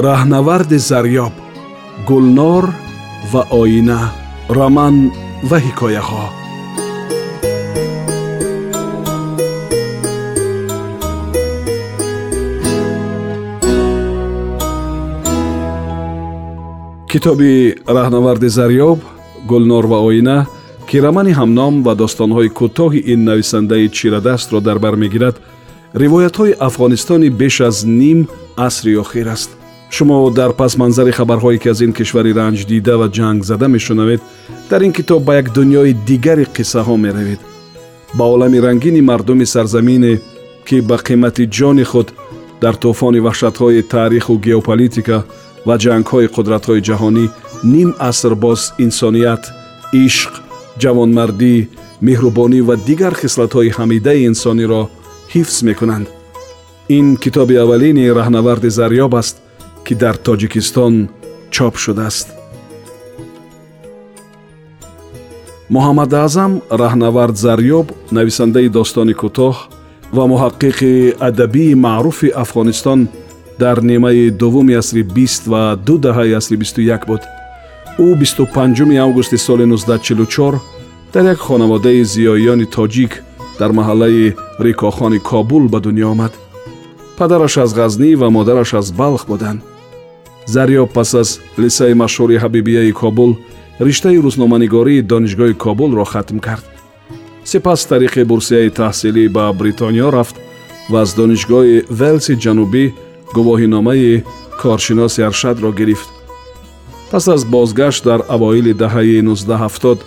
راهنورد زریاب گلنار و آینه رمان و حکایه ها کتاب راهنورد زریاب گلنار و آینه که رمان هم نام و داستانهای کوتاهی این نویسنده چیره را در بر روایت های افغانستانی بیش از نیم عصر اخیر است шумо дар пасманзари хабарҳое ки аз ин кишвари ранҷ дида ва ҷанг зада мешунавед дар ин китоб ба як дунёи дигари қиссаҳо меравед ба олами рангини мардуми сарзамине ки ба қимати ҷони худ дар тӯфони ваҳшатҳои таъриху геополитика ва ҷангҳои қудратҳои ҷаҳонӣ ним аср боз инсоният ишқ ҷавонмардӣ меҳрубонӣ ва дигар хислатҳои ҳамидаи инсониро ҳифз мекунанд ин китоби аввалини раҳнаварди зарёб аст ки дар тоҷикистон чоп шудааст муҳаммадаъзам раҳнавард зарёб нависандаи достони кӯтоҳ ва муҳаққиқи адабии маъруфи афғонистон дар нимаи дуввуми асри бист ва ду даҳаи асри бисту як буд ӯ 25 августи соли 1944 дар як хонаводаи зиёиёни тоҷик дар маҳаллаи рикохони кобул ба дунё омад падараш аз ғазнӣ ва модараш аз балх буданд зарёб пас аз лисаи машҳури ҳабибияи кобул риштаи рӯзноманигории донишгоҳи кобулро хатм кард сипас тариқи бурсияи таҳсилӣ ба бритониё рафт ва аз донишгоҳи велси ҷанубӣ гувоҳиномаи коршиноси аршадро гирифт пас аз бозгашт дар авоили даҳаи 1970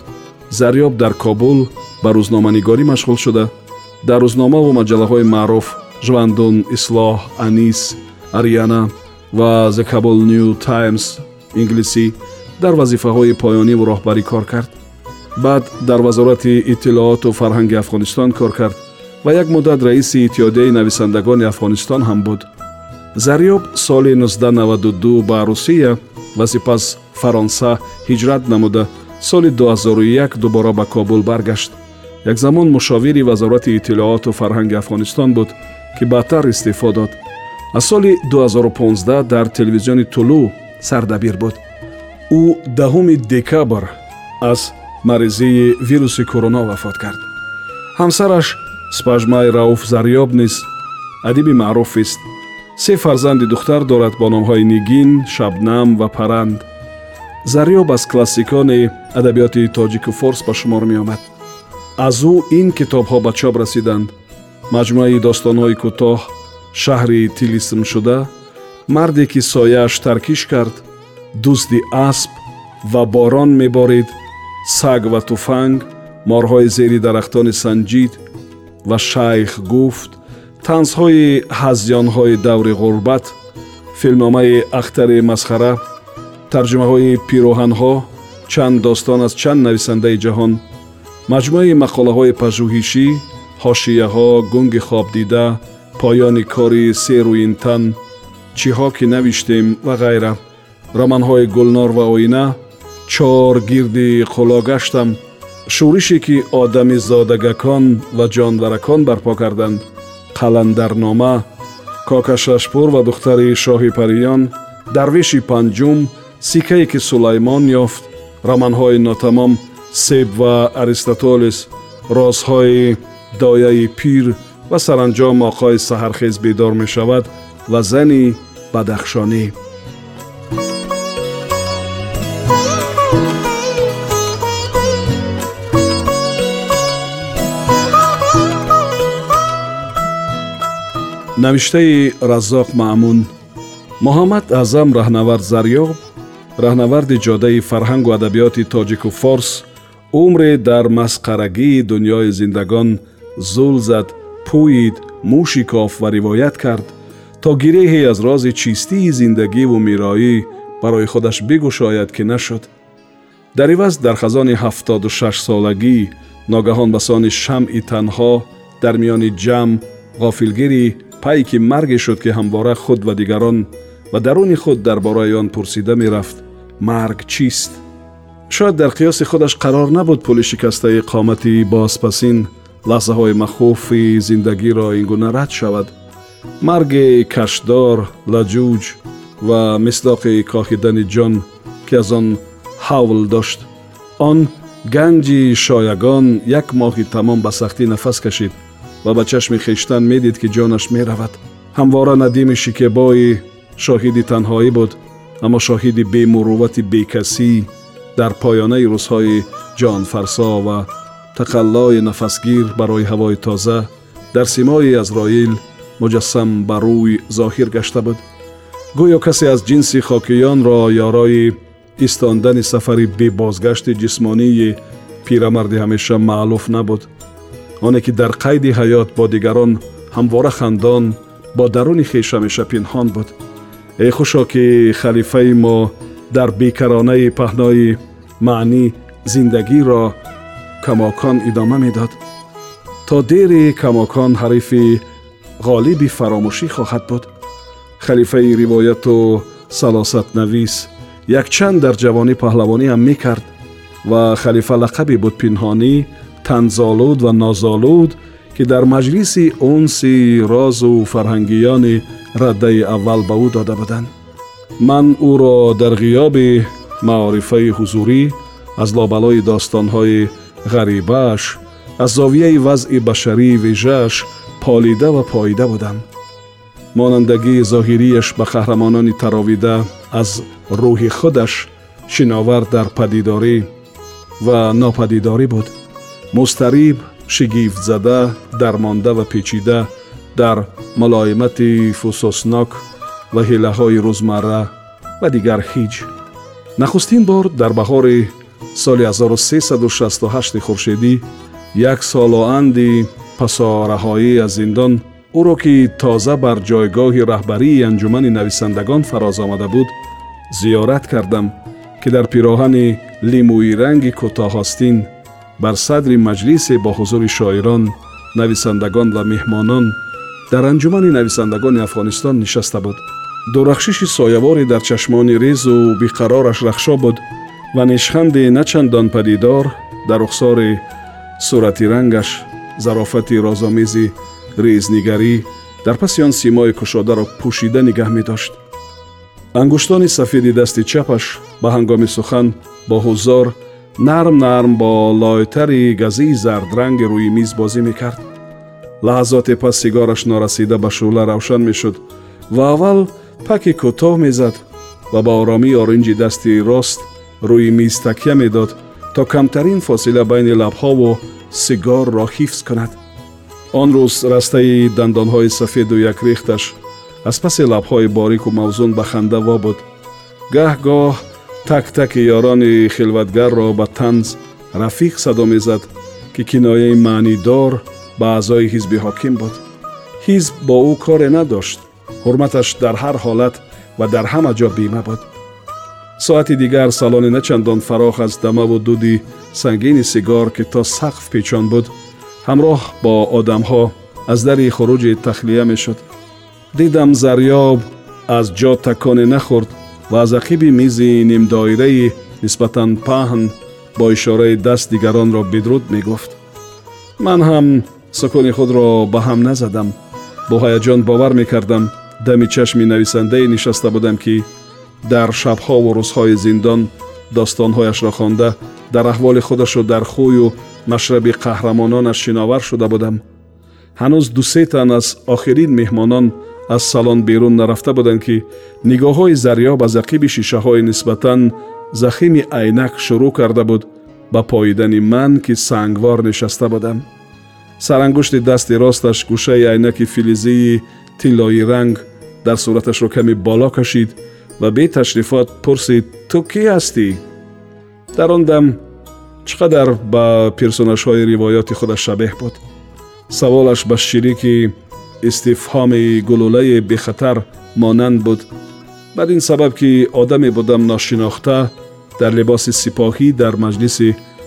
зарёб дар кобул ба рӯзноманигорӣ машғул шуда дар рӯзномаву маҷалаҳои маъруф жвандун ислоҳ анис ариана ва the cable new times инглисӣ дар вазифаҳои поёнӣ роҳбарӣ кор кард баъд дар вазорати иттилооту фарҳанги афғонистон кор кард ва як муддат раиси иттиҳодияи нависандагони афғонистон ҳам буд зарёб соли 1992 ба русия ва сипас фаронса ҳиҷрат намуда соли 2001 дубора ба кобул баргашт якзамон мушовири вазорати иттилооту фарҳанги афғонистон буд ки баъдтар истеъфо дод аз соли 2015 дар телевизиони тулӯ сардабир буд ӯ даҳуми декабр аз маризии вируси корона вафот кард ҳамсараш спажмай рауф зарёб низ адиби маъруфест се фарзанди духтар дорад бо номҳои нигин шабнам ва паранд зарёб аз классикони адабиёти тоҷику форс ба шумор меомад аз ӯ ин китобҳо ба чоп расиданд маҷмӯаи достонҳои кӯтоҳ шаҳри тилисм шуда марде ки сояаш таркиш кард дузди асп ва борон меборид саг ва туфанг морҳои зери дарахтони санҷид ва шайх гуфт танзҳои ҳазёнҳои даври ғурбат филмномаи ахтари масхара тарҷумаҳои пироҳанҳо чанд достон аз чанд нависандаи ҷаҳон маҷмӯаи мақолаҳои пажӯҳишӣ ҳошияҳо гунги хобдида поёни кори серу ин тан чиҳо ки навиштем ва ғайра романҳои гулнор ва оина чор гирди қуло гаштам шӯрише ки одами зодагакон ва ҷонваракон барпо карданд қаландарнома кокашашпур ва духтари шоҳи париён дарвеши панҷум сикае ки сулаймон ёфт романҳои нотамом себ ва аристотолис розҳои дояи пир و سرانجام آقای سهرخیز بیدار می شود و زنی بدخشانی نوشته رزاق معمون محمد اعظم رهنورد زریاب رهنورد جاده فرهنگ و ادبیات تاجیک و فارس عمر در مسقرگی دنیای زندگان زول پویید، موشی کاف و روایت کرد تا گیره از راز چیستی زندگی و میرایی برای خودش بگو که نشد. در ایوز در خزان هفتاد سالگی ناگهان بسان شم ای تنها در میان جم غافلگیری پایی که مرگ شد که همواره خود و دیگران و درون خود در برای آن پرسیده میرفت مرگ چیست؟ شاید در قیاس خودش قرار نبود پولی شکسته قامتی باز лаҳзаҳои махуфи зиндагиро ин гуна рад шавад марги кашдор лаҷуҷ ва мислоқи коҳидани ҷон ки аз он ҳавл дошт он ганҷи шоягон як моҳи тамом ба сахтӣ нафас кашид ва ба чашми хештан медид ки ҷонаш меравад ҳамвора надими шикебои шоҳиди танҳоӣ буд аммо шоҳиди бемуруввати бекасӣ дар поёнаи рӯзҳои ҷонфарсо ва تقلای نفسگیر برای هوای تازه در سیمای از مجسم بر روی ظاهر گشته بود گویا کسی از جنس خاکیان را یارای استاندن سفری بی بازگشت جسمانی پیره مرد همیشه معلوف نبود آنکه در قید حیات با دیگران همواره خندان با درون خیش همیشه پینهان بود ای خوشا که خلیفه ما در بیکرانه پهنای معنی زندگی را کماکان ادامه میداد تا دیر کماکان حریف غالب فراموشی خواهد بود خلیفه روایت و سلاست نویس یک چند در جوانی پهلوانی هم می کرد و خلیفه لقبی بود پنهانی تنزالود و نازالود که در مجلس اونسی راز و فرهنگیان رده اول به او داده بودند من او را در غیاب معارفه حضوری از لابلای داستانهای ғарибааш аз зовияи вазъи башарии вежааш полида ва поида будам монандагии зоҳириаш ба қаҳрамонони таровида аз рӯҳи худаш шиновар дар падидорӣ ва нопадидорӣ буд мустариб шигифтзада дармонда ва печида дар мулоимати фусуснок ва ҳилаҳои рӯзмарра ва дигар ҳиҷ нахустин бор дар баҳори соли 1368 хуршедӣ як солоанди пасораҳоӣ аз зиндон ӯро ки тоза бар ҷойгоҳи раҳбарии анҷумани нависандагон фароз омада буд зиёрат кардам ки дар пироҳани лимӯи ранги кӯтоҳостин бар садри маҷлисе бо ҳузури шоирон нависандагон ва меҳмонон дар анҷумани нависандагони афғонистон нишаста буд дурахшиши сояворе дар чашмони резу биқарораш рахшо буд ва нешханди начандон падидор дар рухсори сурати рангаш зарофати розомези рӯзнигарӣ дар паси он симои кушодаро пӯшида нигаҳ медошт ангуштони сафеди дасти чапаш ба ҳангоми сухан бо ҳузор нарм нарм бо лойтари газии зардранги рӯи миз бозӣ мекард лаҳазоте пас сигораш норасида ба шӯла равшан мешуд ва аввал паки кӯтоҳ мезад ва ба оромии оринҷи дасти рост рӯи миз такья медод то камтарин фосила байни лабҳову сигорро ҳифз кунад он рӯз растаи дандонҳои сафеду якрехташ аз паси лабҳои борику мавзун ба ханда во буд гаҳ-гоҳ тактаки ёрони хилватгарро ба танз рафиқ садо мезад ки кинояи маънидор ба аъзои ҳизби ҳоким буд ҳизб бо ӯ коре надошт ҳурматаш дар ҳар ҳолат ва дар ҳама ҷо бима буд ساعتی دیگر سالان نچندان فراخ از دمه و دودی سنگین سیگار که تا سقف پیچان بود همراه با آدم از دری خروج تخلیه می شد. دیدم زریاب از جا تکان نخورد و از اخیبی میزی نیم دایره نسبتا پهن با اشاره دست دیگران را بدرود میگفت. من هم سکون خود را به هم نزدم. با حیجان باور میکردم کردم دمی چشم نویسنده نشسته بودم که дар шабҳову рӯзҳои зиндон достонҳояшро хонда дар аҳволи худашу дар хӯю машраби қаҳрамононаш шиновар шуда будам ҳанӯз дусе тан аз охирин меҳмонон аз салон берун нарафта буданд ки нигоҳҳои зарёб ба зақиби шишаҳои нисбатан захими айнак шурӯъ карда буд ба поидани ман ки сангвор нишаста будам сарангушти дасти росташ гӯшаи айнаки филизии ранг дар сураташро каме боло кашид و به تشریفات پرسید تو هستی؟ در آن دم چقدر به پیرسونش های روایات خودش شبه بود؟ سوالش به شریک استفهام گلوله بخطر مانند بود بعد این سبب که آدم بودم ناشناخته در لباس سپاهی در مجلس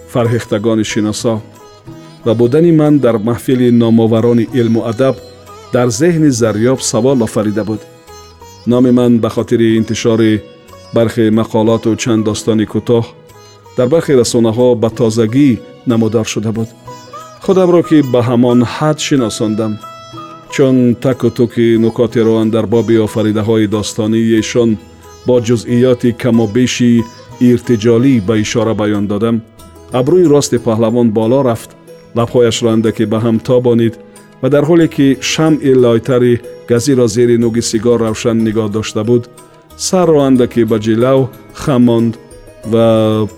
فرهختگان شناسا و بودن من در محفل ناموران علم و ادب در ذهن زریاب سوال آفریده بود نام من به خاطر انتشار برخی مقالات و چند داستان کوتاه در برخی رسانه ها به تازگی نمودار شده بود خودم را که به همان حد شناساندم چون تک و توک نکات را در باب آفریده های داستانی ایشان با جزئیات کم و بیشی ارتجالی به اشاره بیان دادم ابروی راست پهلوان بالا رفت لبهایش را که به هم تابانید ва дар ҳоле ки шамъи лойтари газиро зери нӯги сигор равшан нигоҳ дошта буд сарро андаке ба ҷилав хамонд ва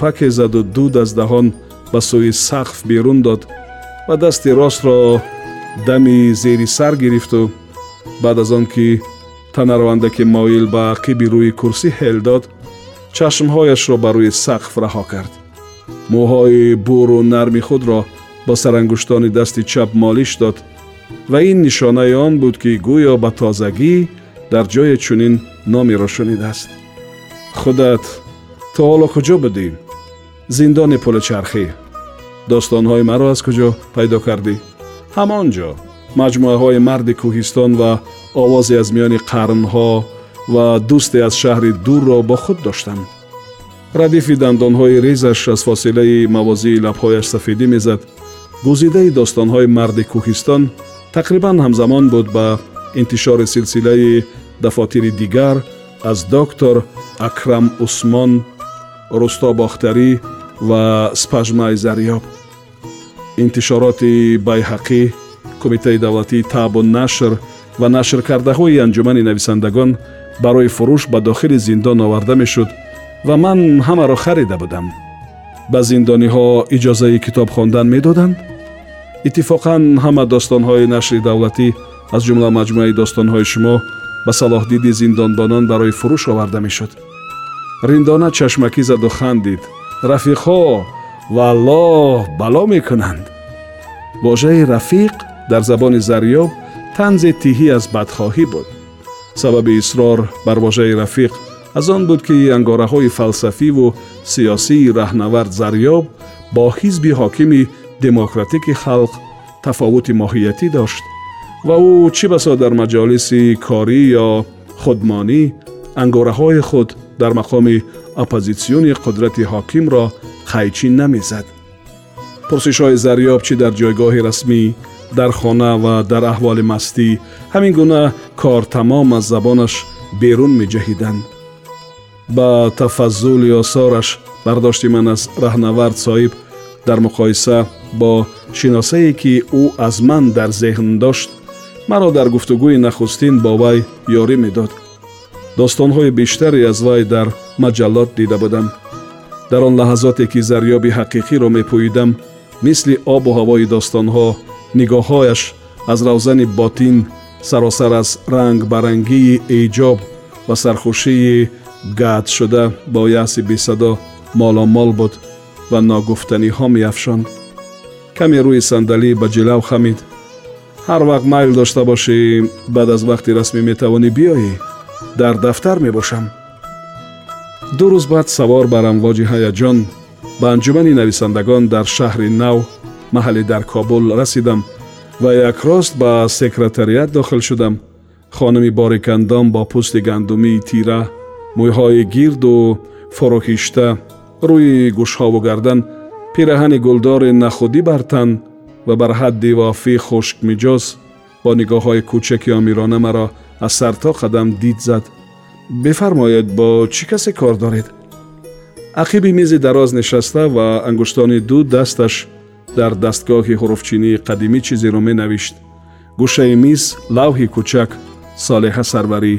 паке заду дуд аз даҳон ба сӯи сақф берун дод ва дасти ростро дами зери сар гирифту баъд аз он ки танаро андаке моил ба ақиби рӯи курсӣ ҳел дод чашмҳояшро ба рӯи сақф раҳо кард мӯҳои буру нарми худро бо сарангуштони дасти чап молиш дод و این نشانه آن بود که گویا به تازگی در جای چونین نامی را شنید است. خودت تا حالا کجا بودی؟ زندان پل چرخی. داستان های مرا از کجا پیدا کردی؟ همانجا مجموعه های مرد کوهستان و آوازی از میان قرن و دوستی از شهری دور را با خود داشتم. ردیفی دندان های ریزش از فاصله موازی لبهایش سفیدی میزد. گوزیده داستان های مرد کوهستان тақрибан ҳамзамон буд ба интишори силсилаи дафотири дигар аз доктор акрам усмон рустобохтарӣ ва спажмай зарёб интишороти байҳақӣ кумитаи давлатии табу нашр ва нашркардаҳои анҷумани нависандагон барои фурӯш ба дохили зиндон оварда мешуд ва ман ҳамаро харида будам ба зиндониҳо иҷозаи китоб хондан медоданд иттифоқан ҳама достонҳои нашри давлатӣ аз ҷумла маҷмӯаи достонҳои шумо ба салоҳдиди зиндонбонон барои фурӯш оварда мешуд риндона чашмакӣ заду хандид рафиқҳо валло бало мекунанд вожаи рафиқ дар забони зарёб танзи тиҳӣ аз бадхоҳӣ буд сабаби исрор бар вожаи рафиқ аз он буд ки ангораҳои фалсафиву сиёсии раҳнавард зарёб бо ҳизби ҳокими دموکراتیک خلق تفاوت ماهیتی داشت و او چی بسا در مجالس کاری یا خودمانی انگاره های خود در مقام اپوزیسیون قدرت حاکم را قیچی نمیزد. پرسش های زریاب چی در جایگاه رسمی، در خانه و در احوال مستی همین گونه کار تمام از زبانش بیرون می با تفضل یا سارش برداشتی من از رهنورد صاحب дар муқоиса бо шиносае ки ӯ аз ман дар зеҳн дошт маро дар гуфтугӯи нахустин бо вай ёрӣ медод достонҳои бештаре аз вай дар маҷаллот дида будам дар он лаҳазоте ки зарёби ҳақиқиро мепӯидам мисли обу ҳавои достонҳо нигоҳҳояш аз равзани ботин саросар аз рангбарангии эҷоб ва сархушии гад шуда бо яъси бесадо моломол буд و ناگفتنی ها می افشند. کمی روی صندلی به جلو خمید. هر وقت مایل داشته باشی بعد از وقتی رسمی می توانی بیایی. در دفتر می باشم. دو روز بعد سوار بر امواج هیجان به انجمن نویسندگان در شهر نو محل در کابل رسیدم و یک راست به سکرتریت داخل شدم خانم باریکندام با پوست گندمی تیره مویهای گیرد و فروخیشته рӯи гӯшҳову гардан пираҳани гулдори нахудӣ бар тан ва бар ҳадди вофӣ хушкмиҷоз бо нигоҳҳои кӯчаки омирона маро аз сарто қадам дид зад бифармоед бо чӣ касе кор доред ақиби мизи дароз нишаста ва ангуштони ду дасташ дар дастгоҳи ҳуруфчинии қадимӣ чизеро менавишт гӯшаи миз лавҳи кӯчак солеҳа сарварӣ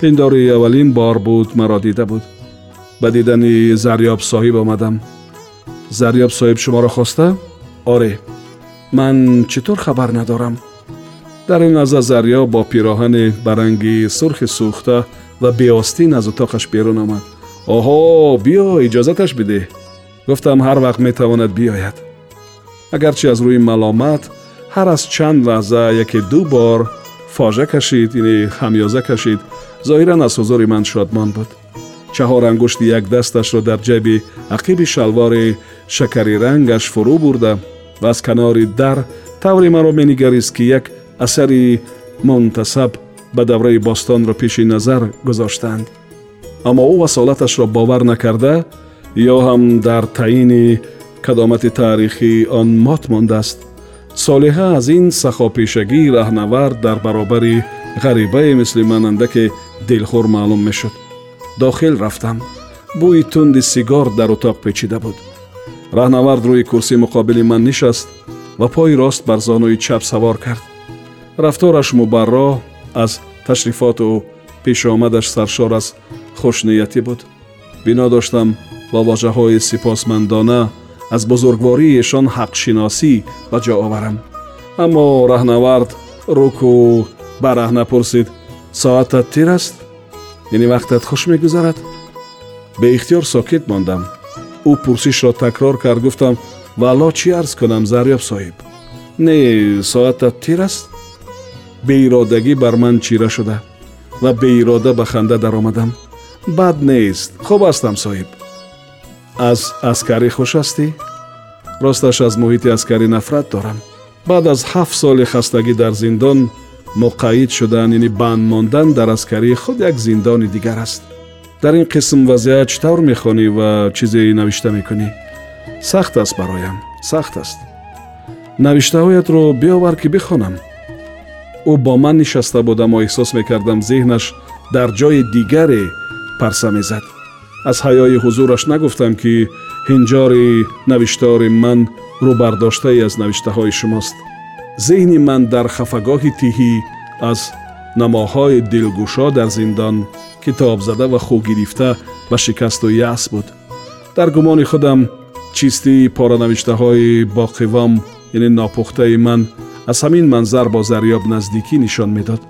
пиндори аввалин бор буд маро дида буд به دیدن زریاب صاحب آمدم زریاب صاحب شما را خواسته؟ آره من چطور خبر ندارم؟ در این لحظه زریاب با پیراهن برنگی سرخ سوخته و بیاستین از اتاقش بیرون آمد آها بیا اجازتش بده گفتم هر وقت میتواند بیاید اگرچه از روی ملامت هر از چند لحظه یک دو بار فاجه کشید یعنی خمیازه کشید ظاهرا از حضور من شادمان بود چهار انگشت یک دستش را در جیب عقیب شلوار شکری رنگش فرو برده و از کنار در توری مرا می که یک اثری منتصب به دوره باستان را پیش نظر گذاشتند اما او وصالتش را باور نکرده یا هم در تعین کدامت تاریخی آن مات مانده است صالحه از این سخاپیشگی رهنورد در برابری غریبه مثل که دلخور معلوم می شد дохил рафтам бӯи тунди сигор дар утоқ печида буд раҳнавард рӯи курси муқобили ман нишаст ва пои рост бар зонуи чап савор кард рафтораш мубарро аз ташрифоту пешомадаш саршор аз хушниятӣ буд бино доштам ва вожаҳои сипосмандона аз бузургвории эшон ҳақшиносӣ ба ҷо оварам аммо раҳнавард руку ба раҳна пурсид соатат тир аст یعنی وقتت خوش میگذرد؟ به اختیار ساکت ماندم او پرسیش را تکرار کرد گفتم والا چی ارز کنم زریاب صاحب نه ساعتت تیر است به ایرادگی بر من چیره شده و به ایراده به خنده در آمدم بد نیست خوب هستم صاحب از اسکری خوش هستی؟ راستش از محیط اسکری نفرت دارم بعد از هفت سال خستگی در زندان муқаид шудан яъне банд мондан дар аскарии худ як зиндони дигар аст дар ин қисм вазъият чӣ тавр мехонӣ ва чизе навишта мекунӣ сахт аст бароям сахт аст навиштаҳоятро биёвар ки бихонам ӯ бо ман нишаста будамо эҳсос мекардам зеҳнаш дар ҷои дигаре парса мезад аз ҳаёи ҳузураш нагуфтам ки ҳинҷори навиштори ман рӯбардоштае аз навиштаҳои шумост ذهن من در خفگاه تیهی از نماهای دلگوشا در زندان کتاب زده و خو و شکست و یعص بود در گمان خودم چیستی پارانوشته های با قوام یعنی ناپخته من از همین منظر با زریاب نزدیکی نشان میداد.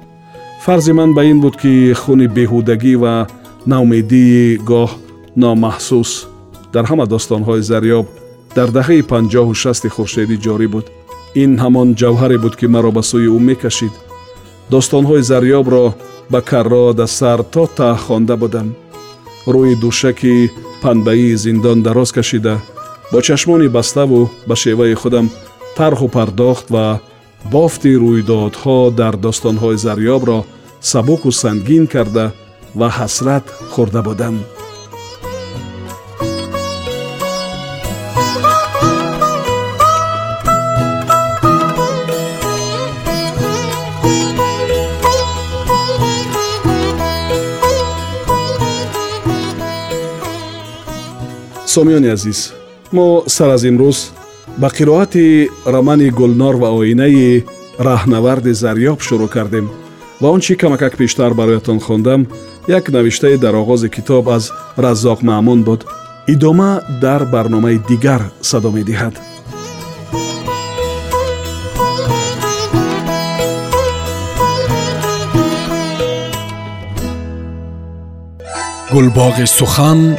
فرض من به این بود که خون بهودگی و نامیدی گاه نامحسوس در همه داستان زریاب در دهه پنجاه و شست خورشیدی جاری بود. ин ҳамон ҷавҳаре буд ки маро ба сӯи ӯ мекашид достонҳои зарёбро ба каррода сар то та хонда будам рӯи душаки панбаии зиндон дароз кашида бо чашмони баставу ба шеваи худам тарҳу пардохт ва бофти рӯйдодҳо дар достонҳои зарёбро сабуку сангин карда ва ҳасрат хӯрда будам سامیانی عزیز ما سر از این روز به رمانی رمان گلنار و آینه رهنورد زریاب شروع کردیم و اون چی کمک اک پیشتر برای خوندم یک نویشته در آغاز کتاب از رزاق معمون بود ادامه در برنامه دیگر صدا می گلباغ گل سخن